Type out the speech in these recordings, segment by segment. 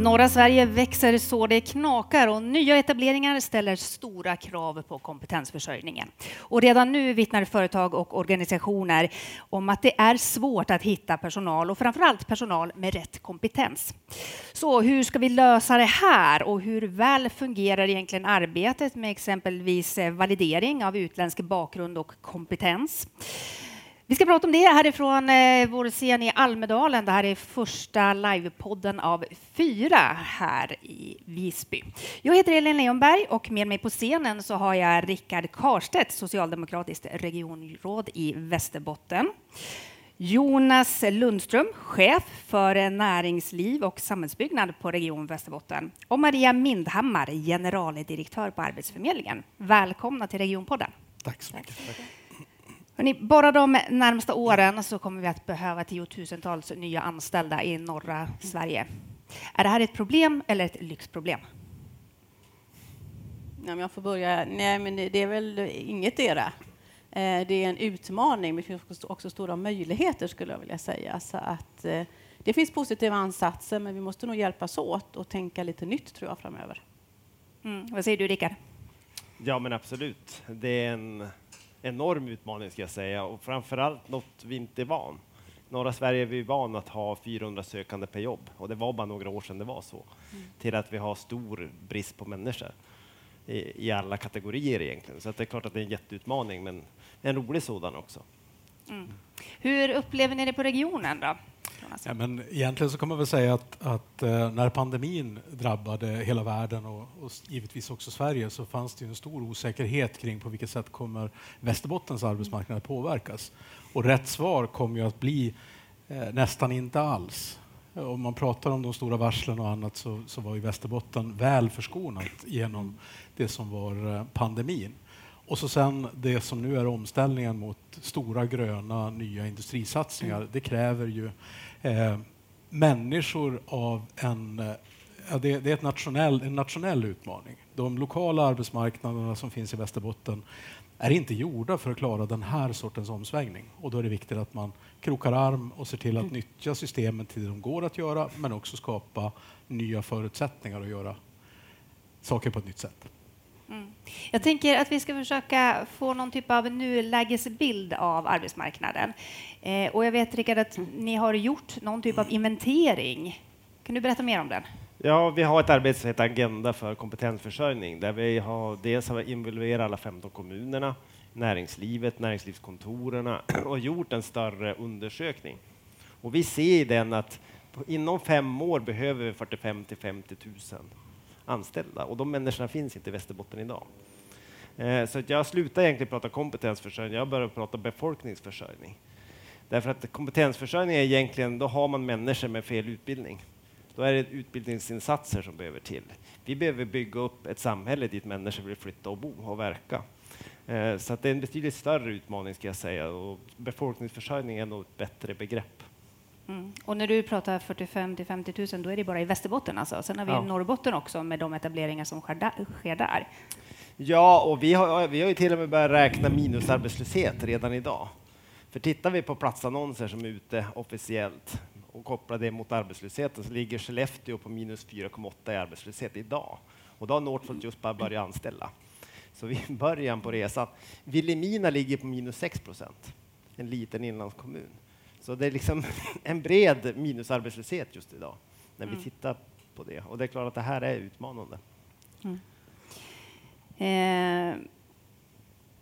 Mm. Norra Sverige växer så det knakar och nya etableringar ställer stora krav på kompetensförsörjningen. Och redan nu vittnar företag och organisationer om att det är svårt att hitta personal och framförallt personal med rätt kompetens. Så hur ska vi lösa det här och hur väl fungerar egentligen arbetet med exempelvis validering av utländsk bakgrund och kompetens? Vi ska prata om det härifrån eh, vår scen i Almedalen. Det här är första livepodden av fyra här i Visby. Jag heter Elin Leonberg och med mig på scenen så har jag Rickard Karstedt, socialdemokratiskt regionråd i Västerbotten. Jonas Lundström, chef för näringsliv och samhällsbyggnad på Region Västerbotten och Maria Mindhammar, generaldirektör på Arbetsförmedlingen. Välkomna till Regionpodden. Tack så mycket. Tack. Hörrni, bara de närmaste åren så kommer vi att behöva tiotusentals nya anställda i norra Sverige. Är det här ett problem eller ett lyxproblem? Ja, jag får börja. Nej, men det är väl inget era. Eh, det är en utmaning, men det finns också stora möjligheter skulle jag vilja säga. Så att, eh, det finns positiva ansatser, men vi måste nog hjälpas åt och tänka lite nytt tror jag framöver. Mm. Vad säger du, Rickard? Ja, men absolut. Det är en enorm utmaning ska jag säga och framförallt något vi inte är van. Norra Sverige är vi van att ha 400 sökande per jobb och det var bara några år sedan det var så. Mm. Till att vi har stor brist på människor i, i alla kategorier egentligen. Så det är klart att det är en jätteutmaning, men en rolig sådan också. Mm. Hur upplever ni det på regionen då? Ja, men egentligen så kan man väl säga att, att eh, när pandemin drabbade hela världen och, och, givetvis också Sverige så fanns det en stor osäkerhet kring på vilket sätt kommer Västerbottens arbetsmarknad att påverkas. Och rätt svar kommer ju att bli eh, nästan inte alls. Om man pratar om de stora varslen och annat så, så var ju Västerbotten väl förskonat genom det som var eh, pandemin. Och så sen det som nu är omställningen mot stora gröna nya industrisatsningar. Det kräver ju eh, människor av en eh, Ja, det, det, är ett nationell, en nationell utmaning. De lokala arbetsmarknaderna som finns i Västerbotten är inte gjorda för att klara den här sortens omsvängning. Och då är det viktigt att man krokar arm och ser till att mm. nyttja systemen till det de går att göra, men också skapa nya förutsättningar att göra saker på ett nytt sätt. Mm. Jag tänker att vi ska försöka få någon typ av nulägesbild av arbetsmarknaden. Eh, och jag vet, Rickard, att ni har gjort någon typ av inventering. Kan du berätta mer om den? Ja, vi har ett arbete som heter Agenda för kompetensförsörjning där vi har dels har involverat alla 15 kommunerna, näringslivet, näringslivskontoren och gjort en större undersökning. Och vi ser i den att inom fem år behöver vi 45 till 50 000 anställda och de människorna finns inte i Västerbotten idag. Eh, så jag slutar egentligen prata kompetensförsörjning, jag börjar prata befolkningsförsörjning. Därför att kompetensförsörjning är egentligen, då har man människor med fel utbildning. Då är det utbildningsinsatser som behöver till. Vi behöver bygga upp ett samhälle dit människor vill flytta och bo och verka. Eh, så så det är en betydligt större utmaning ska jag säga och befolkningsförsörjning är nog ett bättre begrepp. Mm. Och när du pratar 45 till 50 000, då är det bara i Västerbotten alltså. Sen har vi ja. Norrbotten också med de etableringar som sker där. Ja, och vi har, vi har ju till och med börjat räkna minusarbetslöshet redan idag. För tittar vi på platsannonser som är ute officiellt och kopplar det mot arbetslösheten så ligger Skellefteå på minus 4,8 i arbetslöshet idag. Och då har Northvolt just bara börjat anställa. Så vi är i början på resan. Vilhelmina ligger på minus 6 procent, en liten inlandskommun. Så det är liksom en bred minusarbetslöshet just idag när vi mm. tittar på det. Och det är klart att det här är utmanande. Mm. Eh,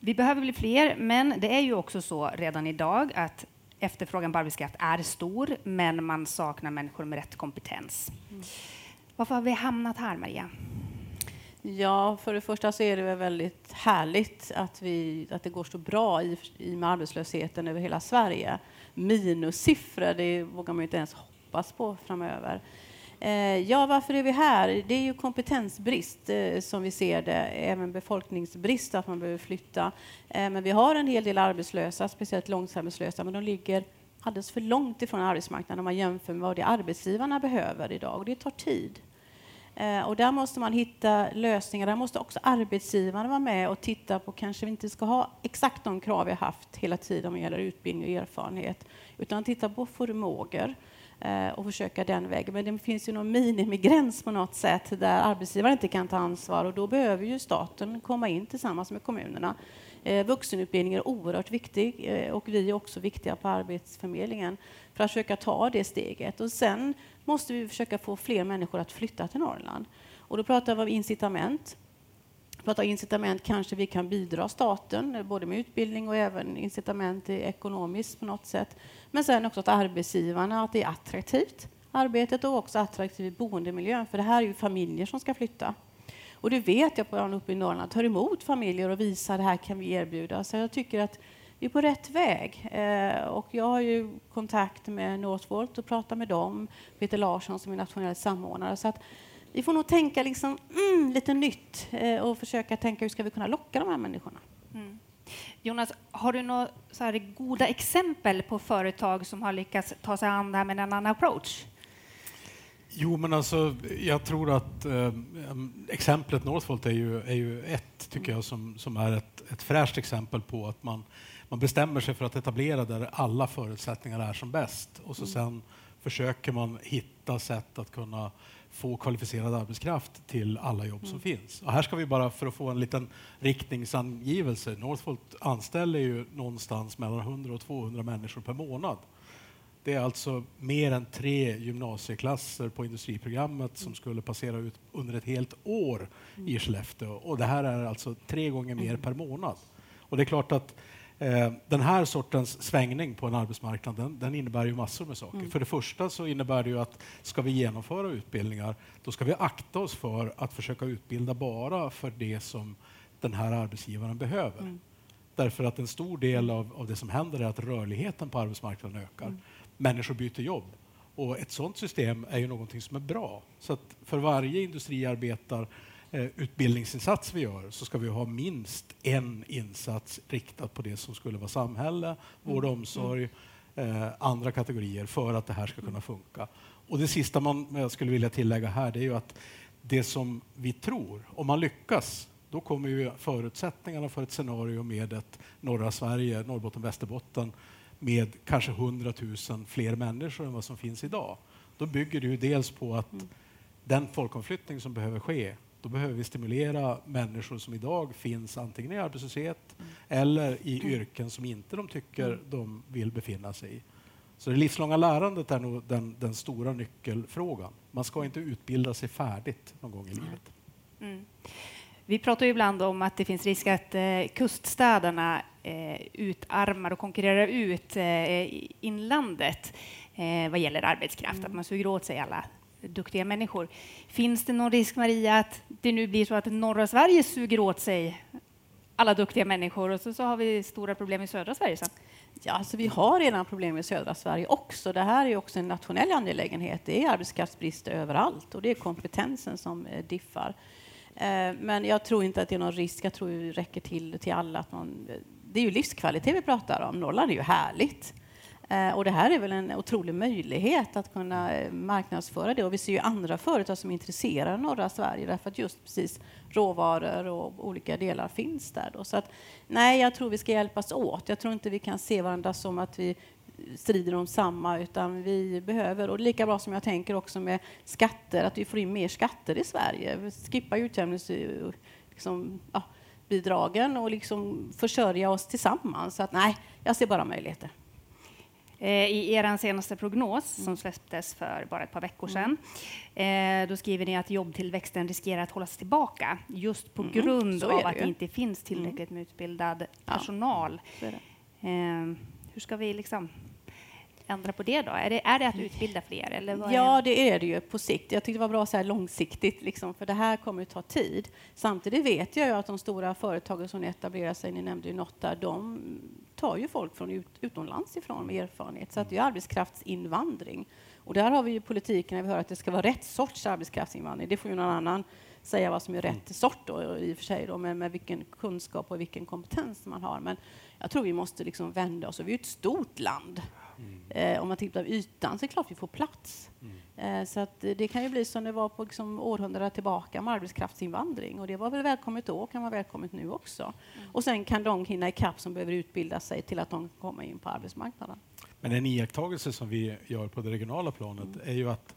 vi behöver bli fler, men det är ju också så redan idag att efterfrågan på arbetskraft är stor, men man saknar människor med rätt kompetens. Mm. Varför har vi hamnat här, Maria? Ja, för det första så är det väldigt härligt att, vi, att det går så bra i, i med arbetslösheten över hela Sverige minussiffror, det vågar man ju inte ens hoppas på framöver. Eh, ja, varför är vi här? Det är ju kompetensbrist eh, som vi ser det, även befolkningsbrist, att man behöver flytta. Eh, men vi har en hel del arbetslösa, speciellt långtidsarbetslösa, men de ligger alldeles för långt ifrån arbetsmarknaden om man jämför med vad det arbetsgivarna behöver idag. Och det tar tid. Eh, och där måste man hitta lösningar. Där måste också arbetsgivarna vara med och titta på kanske vi inte ska ha exakt de krav vi har haft hela tiden vad gäller utbildning och erfarenhet, utan titta på förmågor. Eh, och försöka den vägen. Men det finns ju någon minimigräns på något sätt där arbetsgivaren inte kan ta ansvar och då behöver ju staten komma in tillsammans med kommunerna. Eh, vuxenutbildning är oerhört viktig och vi är också viktiga på Arbetsförmedlingen för att försöka ta det steget. Och sen måste vi försöka få fler människor att flytta till Norrland. Och då pratar vi om incitament. Pratar incitament kanske vi kan bidra staten, både med utbildning och även incitament ekonomiskt på något sätt. Men sen också att arbetsgivarna, att det är attraktivt arbetet och också attraktiv i boendemiljön, för det här är ju familjer som ska flytta. Och det vet jag på uppe i Norrland, tar emot familjer och visar det här kan vi erbjuda. Så jag tycker att vi är på rätt väg. Eh, och jag har ju kontakt med Northvolt och pratar med dem, Peter Larsson som är nationell samordnare. Så att vi får nog tänka liksom, mm, lite nytt eh, och försöka tänka hur ska vi kunna locka de här människorna. Mm. Jonas, har du några så här goda exempel på företag som har lyckats ta sig an det här med en annan approach? Jo, men alltså, jag tror att eh, exemplet Northvolt är ju, är ju ett, tycker jag, som, som är ett, ett fräscht exempel på att man, man bestämmer sig för att etablera där alla förutsättningar är som bäst och så mm. sen försöker man hitta sätt att kunna få kvalificerad arbetskraft till alla jobb mm. som finns. Och här ska vi bara, för att få en liten riktningsangivelse, Northvolt anställer ju någonstans mellan 100 och 200 människor per månad. Det är alltså mer än tre gymnasieklasser på industriprogrammet som skulle passera ut under ett helt år i Skellefteå. Och det här är alltså tre gånger mer per månad. Och det är klart att den här sortens svängning på en arbetsmarknad den, den innebär ju massor med saker. Mm. För det första så innebär det ju att ska vi genomföra utbildningar då ska vi akta oss för att försöka utbilda bara för det som den här arbetsgivaren behöver. Mm. Därför att en stor del av, av det som händer är att rörligheten på arbetsmarknaden ökar. Mm människor byter jobb. Och ett sådant system är ju någonting som är bra. Så att för varje industriarbetar eh, utbildningsinsats vi gör så ska vi ha minst en insats riktad på det som skulle vara samhälle, vård och mm. omsorg, eh, andra kategorier för att det här ska kunna funka. Och det sista man jag skulle vilja tillägga här det är ju att det som vi tror, om man lyckas, då kommer ju förutsättningarna för ett scenario med ett norra Sverige, Norrbotten, Västerbotten med kanske 100 000 fler människor än vad som finns idag. Då bygger det ju dels på att mm. den folkomflyttning som behöver ske, då behöver vi stimulera människor som idag finns antingen i arbetslöshet mm. eller i mm. yrken som inte de tycker mm. de vill befinna sig i. Så det livslånga lärandet är nog den, den stora nyckelfrågan. Man ska inte utbilda sig färdigt någon gång i livet. Mm. Vi pratar ju ibland om att det finns risk att eh, kuststäderna eh, utarmar och konkurrerar ut eh, inlandet eh, vad gäller arbetskraft, mm. att man suger åt sig alla duktiga människor. Finns det någon risk, Maria, att det nu blir så att norra Sverige suger åt sig alla duktiga människor och så, så har vi stora problem i södra Sverige sen? Ja, alltså vi har redan problem i södra Sverige också. Det här är också en nationell angelägenhet. Det är arbetskraftsbrist överallt och det är kompetensen som eh, diffar. Eh, men jag tror inte att det är någon risk. Jag tror det räcker till till alla. Att man, eh, det är ju livskvalitet vi pratar om. Norrland är ju härligt. Eh, och det här är väl en otrolig möjlighet att kunna eh, marknadsföra det. Och vi ser ju andra företag som intresserar norra Sverige därför att just precis råvaror och olika delar finns där. Då. Så att, nej, jag tror vi ska hjälpas åt. Jag tror inte vi kan se varandra som att vi strider om samma, utan vi behöver, och lika bra som jag tänker också med skatter, att vi får in mer skatter i Sverige. Skippa utjämningsbidragen liksom, ja, bidragen och liksom försörja oss tillsammans. Så att, nej, jag ser bara möjligheter. Eh, I er senaste prognos, mm. som släpptes för bara ett par veckor sedan, mm. Eh, då skriver ni att jobbtillväxten riskerar att hållas tillbaka just på mm. grund av att det inte finns tillräckligt med utbildad personal. Ja, eh, hur ska vi liksom ändra på det då? Är det, är det att utbilda fler? Eller ja, det är det ju på sikt. Jag tyckte det var bra så här långsiktigt, liksom, för det här kommer att ta tid. Samtidigt vet jag ju att de stora företagen som etablerar sig, ni nämnde ju något där, de tar ju folk från ut, utomlands ifrån med erfarenhet. Så att det är arbetskraftsinvandring. Och där har vi ju politiken, när vi hör att det ska vara rätt sorts arbetskraftsinvandring. Det får ju någon annan säga vad som är rätt sort då, i och för sig, då, med, med vilken kunskap och vilken kompetens man har. Men jag tror vi måste liksom vända oss. Vi är ett stort land. Mm. Eh, om man tittar på ytan så är det klart vi får plats. Mm. Eh, så att det kan ju bli som det var på liksom århundraden tillbaka med arbetskraftsinvandring. Och det var väl välkommet då, kan vara välkommet nu också. Mm. Och sen kan de hinna ikapp som behöver utbilda sig till att de kommer in på arbetsmarknaden. Men en iakttagelse som vi gör på det regionala planet mm. är ju att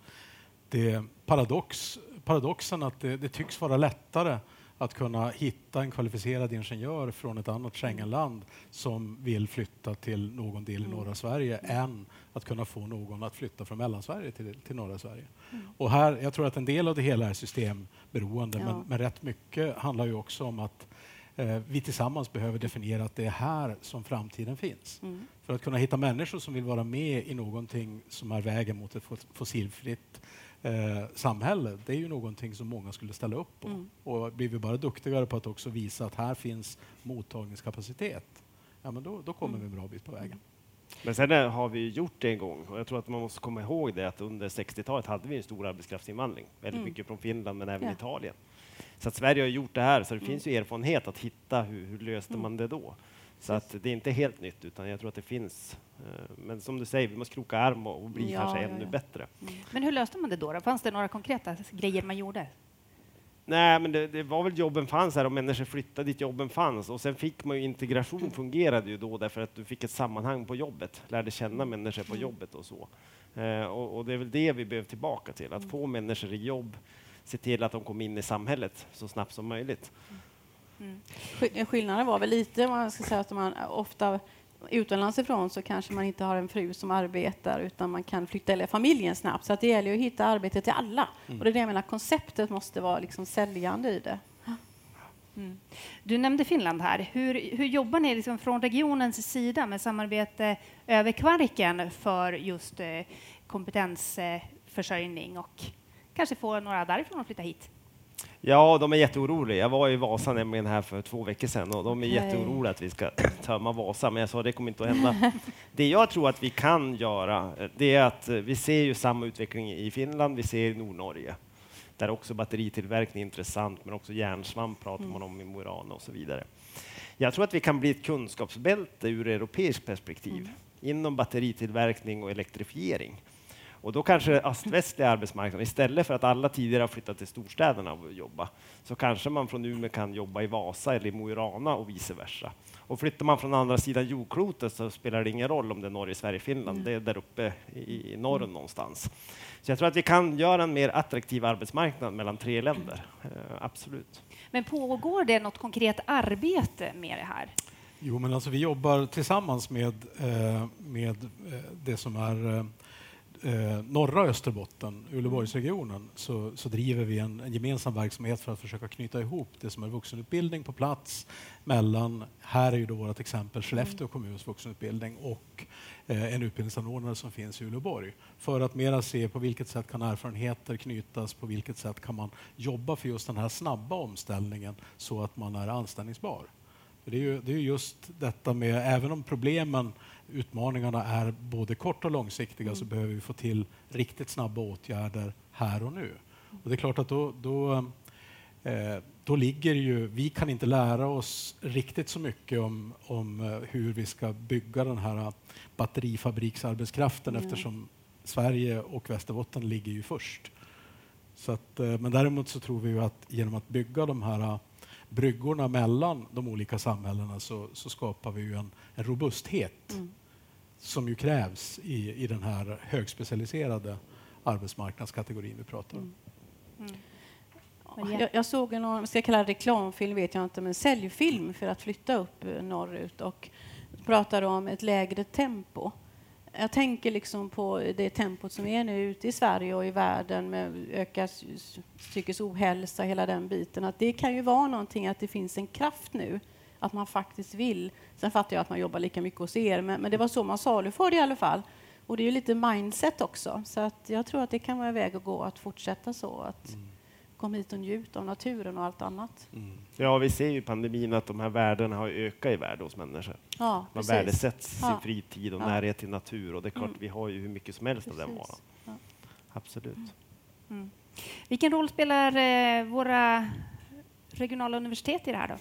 det paradox, paradoxen att det, det tycks vara lättare att kunna hitta en kvalificerad ingenjör från ett annat Schengenland som vill flytta till någon del i mm. norra Sverige än att kunna få någon att flytta från Mellansverige till, till norra Sverige. Mm. Och här, jag tror att en del av det hela är systemberoende, ja. men, men rätt mycket handlar ju också om att eh, vi tillsammans behöver definiera att det är här som framtiden finns. Mm. För att kunna hitta människor som vill vara med i någonting som är vägen mot ett fossilfritt eh, samhälle, det är ju någonting som många skulle ställa upp på. Mm. Och blir vi bara duktigare på att också visa att här finns mottagningskapacitet, ja, men då, då kommer mm. vi en bra bit på vägen. Men sen har vi gjort det en gång och jag tror att man måste komma ihåg det att under 60-talet hade vi en stor arbetskraftsinvandring, väldigt mm. mycket från Finland men även ja. Italien. Så att Sverige har gjort det här, så det mm. finns ju erfarenhet att hitta hur, hur löste mm. man det då? Så att det är inte helt nytt, utan jag tror att det finns. Eh, men som du säger, vi måste kroka arm och bli ja, kanske ja, ännu ja. bättre. Mm. Men hur löste man det då, då? Fanns det några konkreta grejer man gjorde? Nej, men det, det, var väl jobben fanns här och människor flyttade dit jobben fanns. Och sen fick man ju integration mm. fungerade ju då därför att du fick ett sammanhang på jobbet, lärde känna människor på mm. jobbet och så. Eh, och, och, det är väl det vi behöver tillbaka till, att få människor i jobb, se till att de kommer in i samhället så snabbt som möjligt. Mm. Skillnaden var väl lite, man ska säga att man ofta utomlands ifrån så kanske man inte har en fru som arbetar utan man kan flytta hela familjen snabbt. Så att det gäller att hitta arbete till alla. Mm. Och det är det jag menar, konceptet måste vara liksom säljande i det. Mm. Du nämnde Finland här. Hur, hur jobbar ni liksom från regionens sida med samarbete över Kvarken för just eh, kompetensförsörjning och kanske få några därifrån att flytta hit? Ja, de är jätteoroliga. Jag var i Vasa nämligen här för två veckor sedan och de är jätteoroliga att vi ska tömma Vasa, men jag sa det kommer inte att hända. Det jag tror att vi kan göra, det är att vi ser ju samma utveckling i Finland, vi ser i Nordnorge, där också batteritillverkning är intressant, men också järnsvamp pratar man om i Mo Rana och så vidare. Jag tror att vi kan bli ett kunskapsbälte ur europeiskt perspektiv mm. inom batteritillverkning och elektrifiering. Och då kanske öst-västliga arbetsmarknaden, istället för att alla tidigare har flyttat till storstäderna och jobba, så kanske man från Umeå kan jobba i Vasa eller i Mo i Rana och vice versa. Och flyttar man från andra sidan jordklotet så spelar det ingen roll om det är Norge, Sverige, Finland. Mm. Det är där uppe i, i norr mm. någonstans. Så jag tror att vi kan göra en mer attraktiv arbetsmarknad mellan tre länder. Uh, absolut. Men pågår det något konkret arbete med det här? Jo, men alltså vi jobbar tillsammans med, eh, med eh, det som är eh, norra Österbotten, Uleåborgsregionen, så, så driver vi en, en, gemensam verksamhet för att försöka knyta ihop det som är vuxenutbildning på plats mellan, här är ju då vårt exempel, Skellefteå mm. kommuns vuxenutbildning och eh, en utbildningsanordnare som finns i Uleåborg. För att mera se på vilket sätt kan erfarenheter knytas, på vilket sätt kan man jobba för just den här snabba omställningen så att man är anställningsbar. Det, är ju, det är just detta med, även om problemen utmaningarna är både kort och långsiktiga mm. så behöver vi få till riktigt snabba åtgärder här och nu. Och det är klart att då, då, eh, då ligger ju, vi kan inte lära oss riktigt så mycket om, om eh, hur vi ska bygga den här batterifabriksarbetskraften mm. eftersom Sverige och Västerbotten ligger ju först. Så att, eh, men däremot så tror vi ju att genom att bygga de här bryggorna mellan de olika samhällena så, så skapar vi ju en, en robusthet mm som ju krävs i, i den här högspecialiserade arbetsmarknadskategorin vi pratar om. Mm. Mm. Jag, jag, såg en ska jag kalla reklamfilm, vet jag inte, men säljfilm för att flytta upp eh, norrut och pratade om ett lägre tempo. Jag tänker liksom på det tempot som är nu ute i Sverige och i världen med ökad psykisk ohälsa, hela den biten. Att det kan ju vara någonting att det finns en kraft nu att man faktiskt vill. Sen fattar jag att man jobbar lika mycket hos er, men, men det var så man saluförde i alla fall. Och det är ju lite mindset också, så att jag tror att det kan vara en väg att gå att fortsätta så. Att mm. Kom hit och njut av naturen och allt annat. Mm. Ja, vi ser ju i pandemin att de här värdena har ökat i värde hos människor. Ja, man precis. värdesätter sin ja. fritid och ja. närhet till natur och det är klart, mm. vi har ju hur mycket som helst precis. av den varan. Ja. Absolut. Mm. mm. Vilken roll spelar eh, våra regionala universitet i det här då?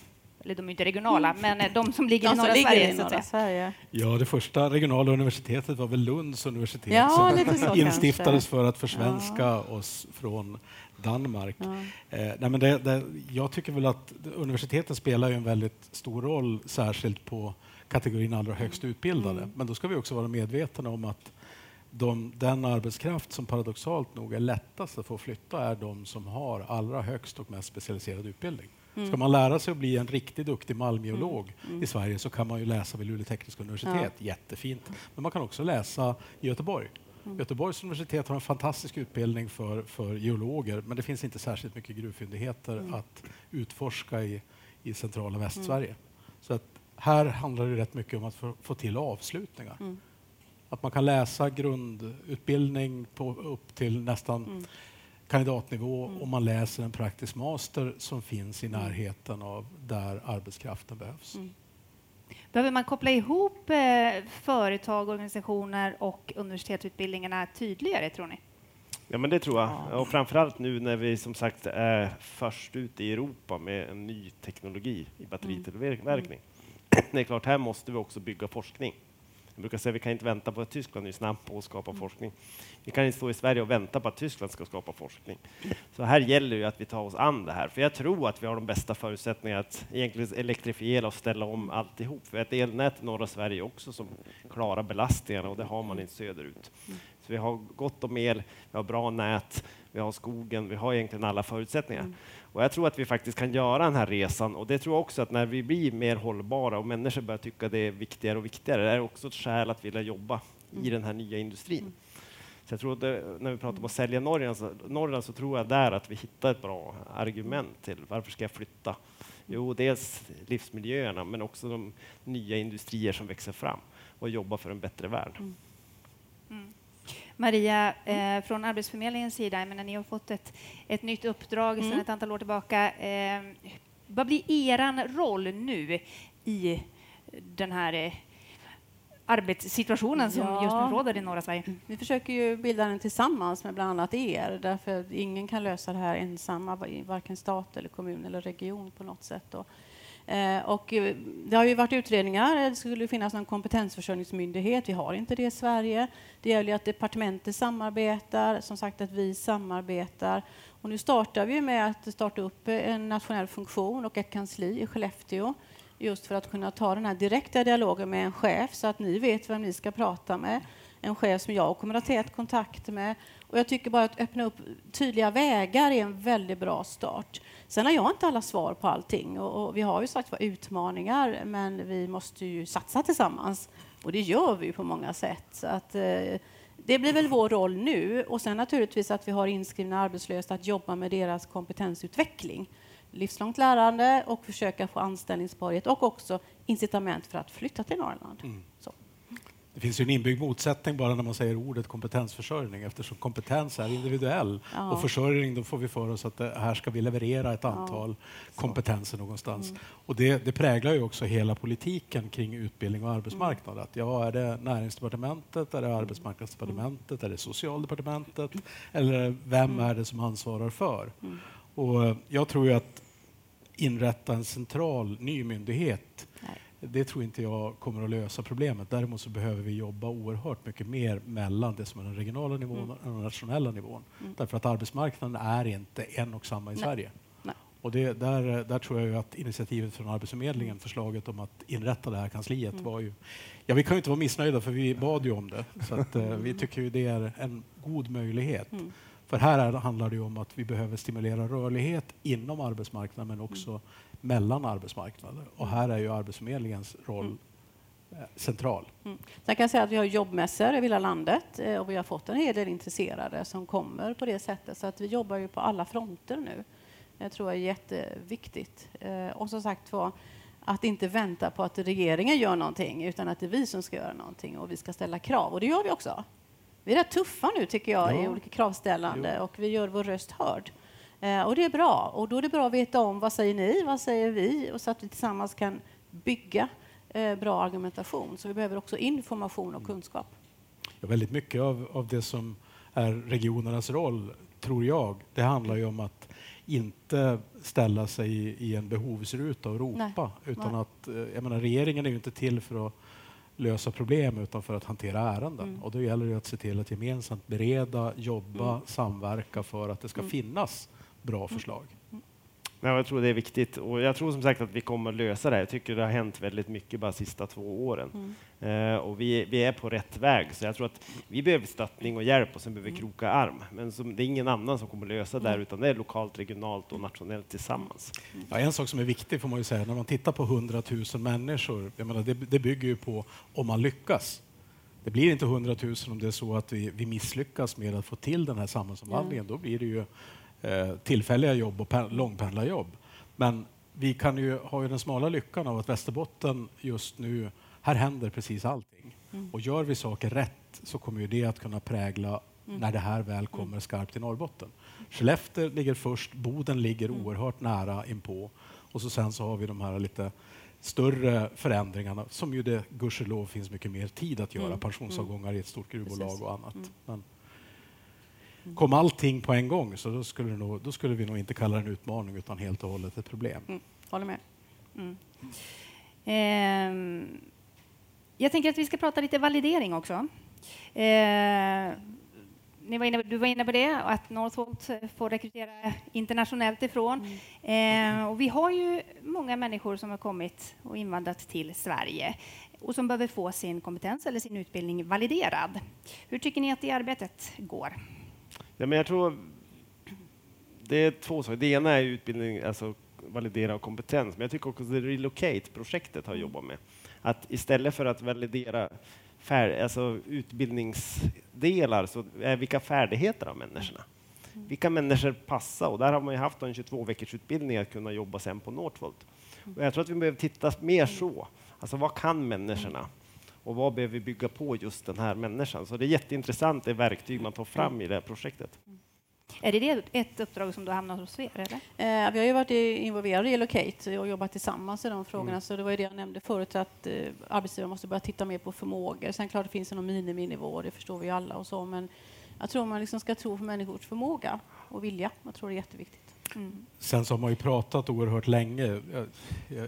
Eller de är inte regionala, mm. men de som ligger de i norra, ligger Sverige, i norra Sverige. Ja, det första regionala universitetet var väl Lunds universitet ja, som instiftades kanske. för att försvenska ja. oss från Danmark. Ja. Eh, nej, men det, det, jag tycker väl att universiteten spelar en väldigt stor roll, särskilt på kategorin allra högst utbildade. Mm. Men då ska vi också vara medvetna om att de, den arbetskraft som paradoxalt nog är lättast att få flytta är de som har allra högst och mest specialiserad utbildning. Mm. Ska man lära sig att bli en riktigt duktig malmgeolog Mm. i Sverige så kan man ju läsa vid Luleå tekniska universitet, jättefint. Men man kan också läsa i Göteborg. Mm. Göteborgs universitet har en fantastisk utbildning för, för geologer men det finns inte särskilt mycket gruvfyndigheter Mm. att utforska i, i centrala Västsverige. Så att här handlar det rätt mycket om att få, få till avslutningar. Mm. Att man kan läsa grundutbildning på, upp till nästan Mm. Kandidatnivå Mm. och man läser en praktisk master som finns i närheten av där arbetskraften behövs. Mm. Behöver man koppla ihop eh, företag, organisationer och universitetsutbildningarna tydligare, tror ni? Ja, men det tror jag. Ja. Och framförallt nu när vi som sagt är först ut i Europa med en ny teknologi i batteritillverkning. Det är klart, här måste vi också bygga forskning. Jag brukar säga att vi kan inte vänta på att Tyskland är snabbt på att skapa forskning. Vi kan inte stå i Sverige och vänta på att Tyskland ska skapa forskning. Så här gäller det att vi tar oss an det här. För jag tror att vi har de bästa förutsättningarna att egentligen elektrifiera och ställa om alltihop. Vi har ett elnät i norra Sverige också som klarar belastningarna och det har man inte söderut. Så vi har gott om el, vi har bra nät, vi har skogen, vi har egentligen alla förutsättningar. Och jag tror att vi faktiskt kan göra den här resan och det tror jag också att när vi blir mer hållbara och människor börjar tycka det är viktigare och viktigare, det är också ett skäl att vilja jobba i den här nya industrin. Så jag tror att det, när vi pratar om att sälja Norrland så, Norrland så tror jag där att vi hittar ett bra argument till varför ska jag flytta? Jo, dels livsmiljöerna men också de nya industrier som växer fram och jobba för en bättre värld. Maria, eh, från Arbetsförmedlingens sida, jag menar, ni har fått ett, ett nytt uppdrag sedan Mm. ett antal år tillbaka. Eh, vad blir er roll nu i den här eh, arbetssituationen som Ja. just nu råder i norra Sverige? Vi försöker ju bilda den tillsammans med bland annat er, därför ingen kan lösa det här ensamma, varken stat eller kommun eller region på något sätt. Då. Eh, och eh, det har ju varit utredningar, det skulle finnas någon kompetensförsörjningsmyndighet, vi har inte det i Sverige. Det gäller ju att departementet samarbetar, som sagt att vi samarbetar. Och nu startar vi med att starta upp en nationell funktion och ett kansli i Skellefteå just för att kunna ta den här direkta dialogen med en chef så att ni vet vem ni ska prata med. En chef som jag kommer att ha tät kontakt med. Och jag tycker bara att öppna upp tydliga vägar är en väldigt bra start. Sen har jag inte alla svar på allting och, och vi har ju sagt var utmaningar men vi måste ju satsa tillsammans och det gör vi på många sätt. Så att, eh, det blir väl vår roll nu och sen naturligtvis att vi har inskrivna arbetslösa att jobba med deras kompetensutveckling livslångt lärande och försöka få anställningsbarhet och också incitament för att flytta till Norrland. Så. Det finns ju en inbyggd motsättning bara när man säger ordet kompetensförsörjning eftersom kompetens är individuell Ja. och försörjning då får vi för oss att det, här ska vi leverera ett antal kompetenser någonstans. Och det, det präglar ju också hela politiken kring utbildning och arbetsmarknad. Att, ja, är det näringsdepartementet, är det arbetsmarknadsdepartementet, är det socialdepartementet eller vem är det som ansvarar för? Och eh, jag tror ju att inrätta en central ny myndighet. Det tror inte jag kommer att lösa problemet. Däremot så behöver vi jobba oerhört mycket mer mellan det som är den regionala nivån Mm. och den nationella nivån. Därför att arbetsmarknaden är inte en och samma i Nej. Sverige. Nej. Och det, där, där tror jag ju att initiativet från Arbetsförmedlingen, förslaget om att inrätta det här kansliet Mm. var ju... Ja, vi kan ju inte vara missnöjda för vi bad ju om det. Så att, eh, vi tycker ju det är en god möjlighet. Mm. För här är, handlar det om att vi behöver stimulera rörlighet inom arbetsmarknaden men också mellan arbetsmarknader. Och här är ju Arbetsförmedlingens roll eh, central. Mm. Sen kan jag säga att vi har jobbmässor över hela landet eh, och vi har fått en hel del intresserade som kommer på det sättet. Så att vi jobbar ju på alla fronter nu. Det tror jag är jätteviktigt. Eh, Och som sagt var, att inte vänta på att regeringen gör någonting utan att det är vi som ska göra någonting och vi ska ställa krav. Och det gör vi också. Vi är rätt tuffa nu tycker jag i Ja. olika kravställande och vi gör vår röst hörd. Eh, Och det är bra. Och då är det bra att veta om vad säger ni, vad säger vi och så att vi tillsammans kan bygga eh, bra argumentation. Så vi behöver också information och kunskap. Ja, väldigt mycket av, av det som är regionernas roll, tror jag, det handlar ju om att inte ställa sig i, i en behovsruta och ropa. Nej. Utan Nej. att, eh, jag menar, regeringen är ju inte till för att lösa problem utan för att hantera ärenden. Mm. Och då gäller det att se till att gemensamt bereda, jobba, Mm. samverka för att det ska Mm. finnas bra förslag. Men jag tror det är viktigt och jag tror som sagt att vi kommer lösa det. Jag tycker det har hänt väldigt mycket bara de sista två åren mm. eh, och vi, vi är på rätt väg. Så jag tror att vi behöver stöttning och hjälp och sen behöver vi mm. kroka arm. Men som, det är ingen annan som kommer lösa det där mm. utan det är lokalt, regionalt och nationellt tillsammans. Ja, en sak som är viktig får man ju säga när man tittar på 100 000 människor. Jag menar, det, det bygger ju på om man lyckas. Det blir inte 100 000 om det är så att vi, vi misslyckas med att få till den här samhällsomvandlingen. Mm. Då blir det ju eh, tillfälliga jobb och långpendlarjobb. Men vi kan ju, ha ju den smala lyckan av att Västerbotten just nu, här händer precis allting. Mm. Och gör vi saker rätt så kommer ju det att kunna prägla mm. när det här väl kommer mm. skarpt till Norrbotten. Skellefteå ligger först, Boden ligger mm. oerhört nära inpå och så sen så har vi de här lite större förändringarna som ju det gudskelov finns mycket mer tid att göra, mm. pensionsavgångar i ett stort gruvbolag Precis. och annat. Mm. Kom allting på en gång så då skulle, nog, då skulle vi nog inte kalla det en utmaning utan helt och hållet ett problem. Mm. Håller med. Mm. Eh, jag tänker att vi ska prata lite validering också. Eh, ni var inne, du var inne på det, att Northvolt får rekrytera internationellt ifrån. Mm. Eh, och vi har ju många människor som har kommit och invandrat till Sverige och som behöver få sin kompetens eller sin utbildning validerad. Hur tycker ni att det arbetet går? Ja, men jag tror det är två saker. Det ena är utbildning, alltså validera och kompetens, men jag tycker också att Relocate-projektet har jobbat med. Att istället för att validera fär, alltså utbildningsdelar, så är vilka färdigheter har människorna? Mm. Vilka människor passar? Och där har man ju haft en 22 veckors utbildning att kunna jobba sen på Northvolt. Och jag tror att vi behöver titta mer så. Alltså vad kan människorna? Och vad behöver vi bygga på just den här människan? Så det är jätteintressant, det verktyg man tar fram i det här projektet. Är det ett uppdrag som du hamnat hos er? Eller? Eh, vi har ju varit involverade i Elocate och jobbat tillsammans i de frågorna. Mm. Så det var ju det jag nämnde förut, att eh, arbetsgivare måste börja titta mer på förmågor. Sen klart det finns någon miniminivå, det förstår vi alla och så, men jag tror man liksom ska tro på människors förmåga och vilja. Jag tror det är jätteviktigt. Mm. Sen så har man ju pratat oerhört länge. Jag,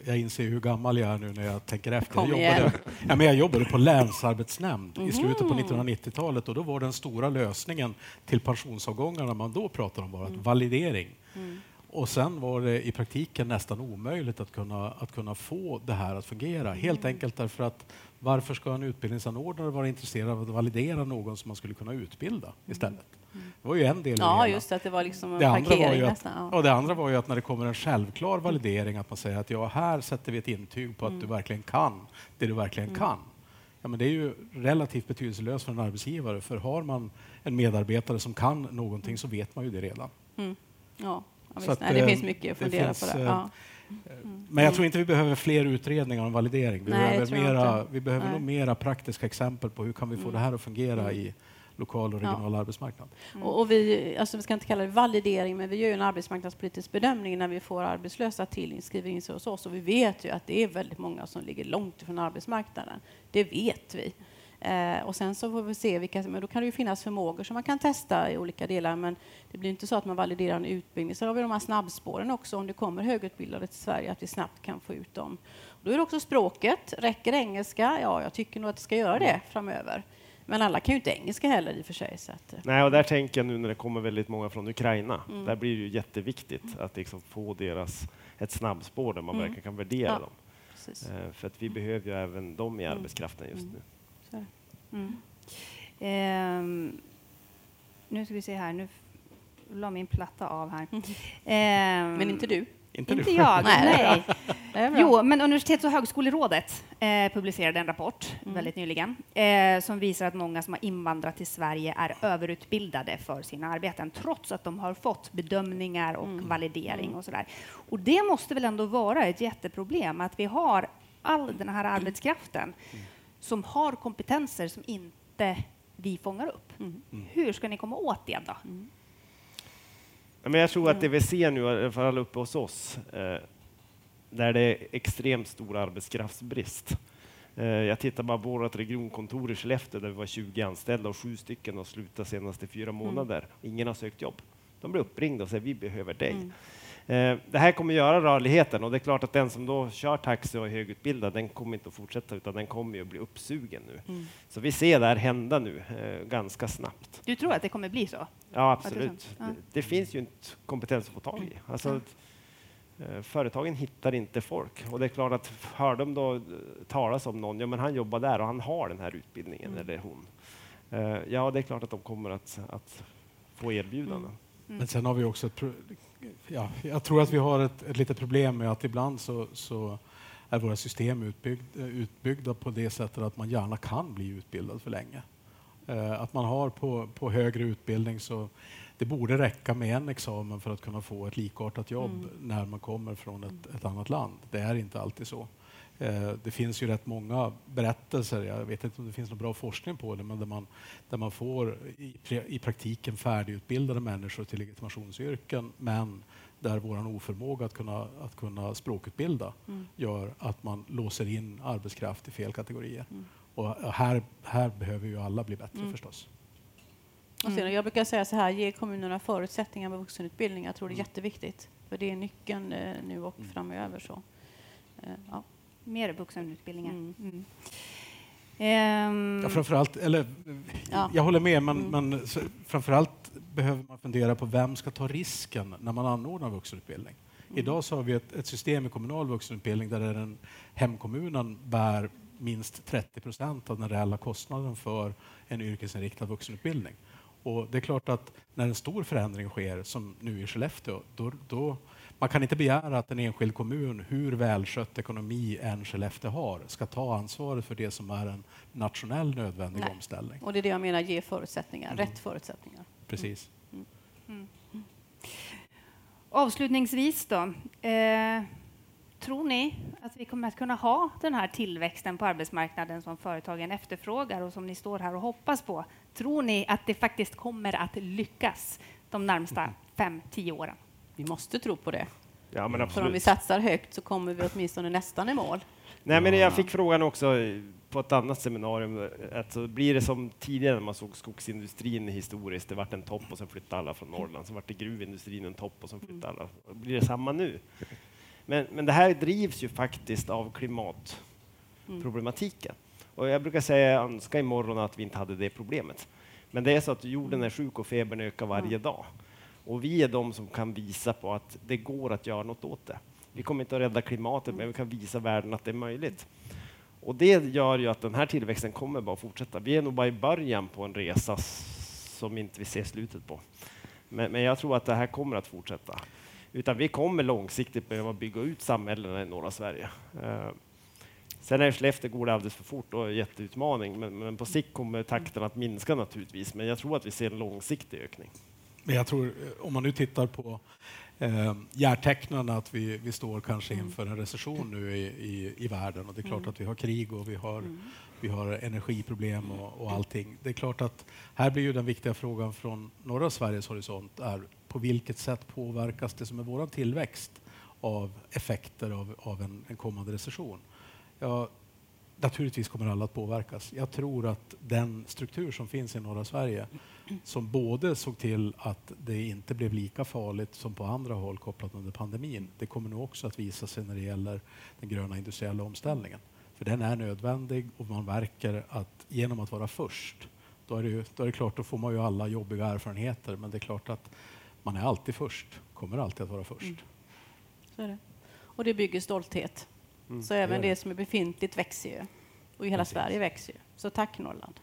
jag, inser hur gammal jag är nu när jag tänker efter. jag jobbade, ja, men jag jobbade på länsarbetsnämnd mm. i slutet på 1990-talet och då var den stora lösningen till pensionsavgångarna man då pratade om var mm. validering. Mm. Och sen var det i praktiken nästan omöjligt att kunna, att kunna få det här att fungera. Helt mm. enkelt därför att varför ska en utbildningsanordnare vara intresserad av att validera någon som man skulle kunna utbilda mm. istället? Det var ju en del Ja, just att det var liksom en det parkering var ju att, nästan. Ja. det andra var ju att när det kommer en självklar validering, att man säger att ja, här sätter vi ett intyg på att mm. du verkligen kan det du verkligen mm. kan. Ja, men det är ju relativt betydelselöst för en arbetsgivare, för har man en medarbetare som kan någonting så vet man ju det redan. Mm. Ja, ja att, Nej, det eh, finns mycket att fundera finns, på. Det. Ja. Mm. Men jag tror inte vi behöver fler utredningar om validering. Vi Nej, behöver, mera, vi behöver nog mera praktiska exempel på hur kan vi få mm. det här att fungera mm. i lokal och regional ja. arbetsmarknad. Mm. Och, vi, alltså vi ska inte kalla det validering, men vi gör en arbetsmarknadspolitisk bedömning när vi får arbetslösa till skriver in sig hos oss. Och vi vet ju att det är väldigt många som ligger långt ifrån arbetsmarknaden. Det vet vi. Eh, och sen så får vi se vilka, men då kan det ju finnas förmågor som man kan testa i olika delar, men det blir inte så att man validerar en utbildning. Så har vi de här snabbspåren också, om det kommer högutbildade till Sverige, att vi snabbt kan få ut dem. Då är det också språket. Räcker engelska? Ja, jag tycker nog att det ska göra det framöver. Men alla kan ju inte engelska heller i och för sig. Så att, eh. Nej, och där tänker jag nu när det kommer väldigt många från Ukraina. Mm. Där blir det ju jätteviktigt mm. att liksom få deras, ett snabbspår där man mm. verkligen kan värdera ja. dem. Eh, för att vi behöver ju även dem i arbetskraften just mm. nu. Eh, nu ska vi se här. Nu la min platta av här. Eh, Men inte du? Inte, inte jag, nej. nej. Jo, men Universitets och högskolerådet eh, publicerade en rapport mm. väldigt nyligen eh, som visar att många som har invandrat till Sverige är överutbildade för sina arbeten trots att de har fått bedömningar och mm. validering mm. och sådär. Och det måste väl ändå vara ett jätteproblem att vi har all den här arbetskraften mm. som har kompetenser som inte vi fångar upp. Mm. Hur ska ni komma åt det då? Mm. Men jag tror att det vi ser nu, i alla fall uppe hos oss, eh, där det är extremt stor arbetskraftsbrist. Eh, jag tittar bara på vårt regionkontor i Skellefteå där vi var 20 anställda och sju stycken har slutat senaste fyra mm. månader. Mm. Ingen har sökt jobb. De blir uppringda och säger vi behöver dig. Mm. Eh, det här kommer göra rörligheten och det är klart att den som då kör taxi och är högutbildad, den kommer inte att fortsätta utan den kommer ju att bli uppsugen nu. Mm. Så vi ser det här hända nu eh, ganska snabbt. Du tror att det kommer bli så? Ja, absolut. Det, ja. det, finns ju inte kompetens att få tag i. Alltså, Eh, företagen hittar inte folk och det är klart att hör de då talas om någon, ja men han jobbar där och han har den här utbildningen mm. eller hon. Ja, det är klart att de kommer att, att få erbjudanden. Mm. Mm. Men sen har vi också ett, ja, jag tror att vi har ett, ett litet problem med att ibland så, så är våra system utbyggda, utbyggda på det sättet att man gärna kan bli utbildad för länge. Eh, att man har på, på högre utbildning så det borde räcka med en examen för att kunna få ett likartat jobb mm. när man kommer från ett, ett, annat land. Det är inte alltid så. Eh, det finns ju rätt många berättelser, jag vet inte om det finns någon bra forskning på det, men där man, där man får i, i praktiken färdigutbildade människor till legitimationsyrken, men där vår oförmåga att kunna, att kunna språkutbilda mm. gör att man låser in arbetskraft i fel kategorier. Mm. Och här, här behöver ju alla bli bättre mm. förstås. Och sen, jag brukar säga så här, ge kommunerna förutsättningar med vuxenutbildning. Jag tror det är mm. jätteviktigt. För det är nyckeln eh, nu och mm. framöver. Så. Eh, ja. Mer vuxenutbildningar. Mm. Mm. Ja, framförallt, eller, ja. Jag håller med, men, mm. men framförallt behöver man fundera på vem ska ta risken när man anordnar vuxenutbildning. Mm. Idag så har vi ett, ett, system i kommunal vuxenutbildning där den hemkommunen bär minst 30 procent av den reella kostnaden för en yrkesinriktad vuxenutbildning. Och det är klart att när en stor förändring sker, som nu i Skellefteå, då, då man kan inte begära att en enskild kommun, hur välskött ekonomi än Skellefteå har, ska ta ansvaret för det som är en nationell nödvändig Nej. omställning. Och det är det jag menar, ge förutsättningar, mm. rätt förutsättningar. Precis. Mm. Mm. Avslutningsvis då. Eh, tror ni att vi kommer att kunna ha den här tillväxten på arbetsmarknaden som företagen efterfrågar och som ni står här och hoppas på? Tror ni att det faktiskt kommer att lyckas de närmsta fem, tio åren? Vi måste tro på det. Ja, men För om vi satsar högt så kommer vi åtminstone nästan i mål. Nej, men jag fick frågan också på ett annat seminarium. Alltså, blir det som tidigare när man såg skogsindustrin historiskt? Det vart en topp och sen flyttade alla från Norrland. Sen vart det gruvindustrin en topp och sen flyttade alla. Blir det samma nu? Men, men det här drivs ju faktiskt av klimatproblematiken. Och jag brukar säga, jag önskar imorgon att vi inte hade det problemet. Men det är så att jorden är sjuk och febern ökar varje dag. Och vi är de som kan visa på att det går att göra något åt det. Vi kommer inte att rädda klimatet, men vi kan visa världen att det är möjligt. Och det gör ju att den här tillväxten kommer bara fortsätta. Vi är nog bara i början på en resa som inte vi ser slutet på. Men, men jag tror att det här kommer att fortsätta. Utan vi kommer långsiktigt behöva bygga ut samhällena i norra Sverige. Eh, sen är Skellefteå går det alldeles för fort och är en jätteutmaning, men, men på sikt kommer takten att minska naturligtvis. Men jag tror att vi ser en långsiktig ökning. Men jag tror, eh, om man nu tittar på eh, järtecknen att vi, vi står kanske mm. inför en recession nu i, i, i världen och det är klart mm. att vi har krig och vi har, mm. vi har energiproblem och, och allting. Det är klart att här blir ju den viktiga frågan från norra Sveriges horisont är på vilket sätt påverkas det som är vår tillväxt av effekter av, av en, en kommande recession? Ja, naturligtvis kommer alla att påverkas. Jag tror att den struktur som finns i norra Sverige som både såg till att det inte blev lika farligt som på andra håll kopplat under pandemin. Det kommer nog också att visa sig när det gäller den gröna industriella omställningen. För den är nödvändig och man märker att genom att vara först, då är det, då är det klart, då får man ju alla jobbiga erfarenheter, men det är klart att man är alltid först, kommer alltid att vara först. Mm. Så är det. Och det bygger stolthet. Mm. Så även det, det som är befintligt växer ju. Och hela Precis. Sverige växer ju. Så tack Norrland.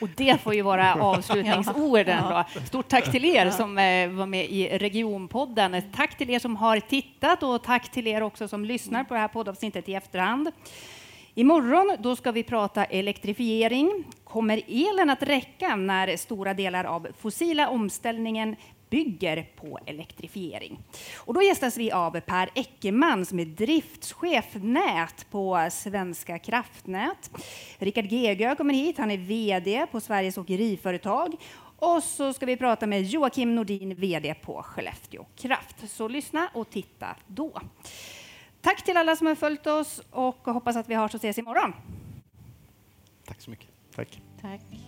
Och det får ju vara avslutningsorden. Då. Stort tack till er som eh, var med i Regionpodden. Tack till er som har tittat och tack till er också som lyssnar på det här poddavsnittet i efterhand. Imorgon då ska vi prata elektrifiering. Kommer elen att räcka när stora delar av fossila omställningen bygger på elektrifiering. Och då gästas vi av Per Eckermann som är driftschef nät på Svenska kraftnät. Rickard Gegö kommer hit, han är VD på Sveriges åkeriföretag. Och så ska vi prata med Joakim Nordin, VD på Skellefteå Kraft. Så lyssna och titta då. Tack till alla som har följt oss och hoppas att vi hörs och ses imorgon. Tack så mycket. Tack. Tack.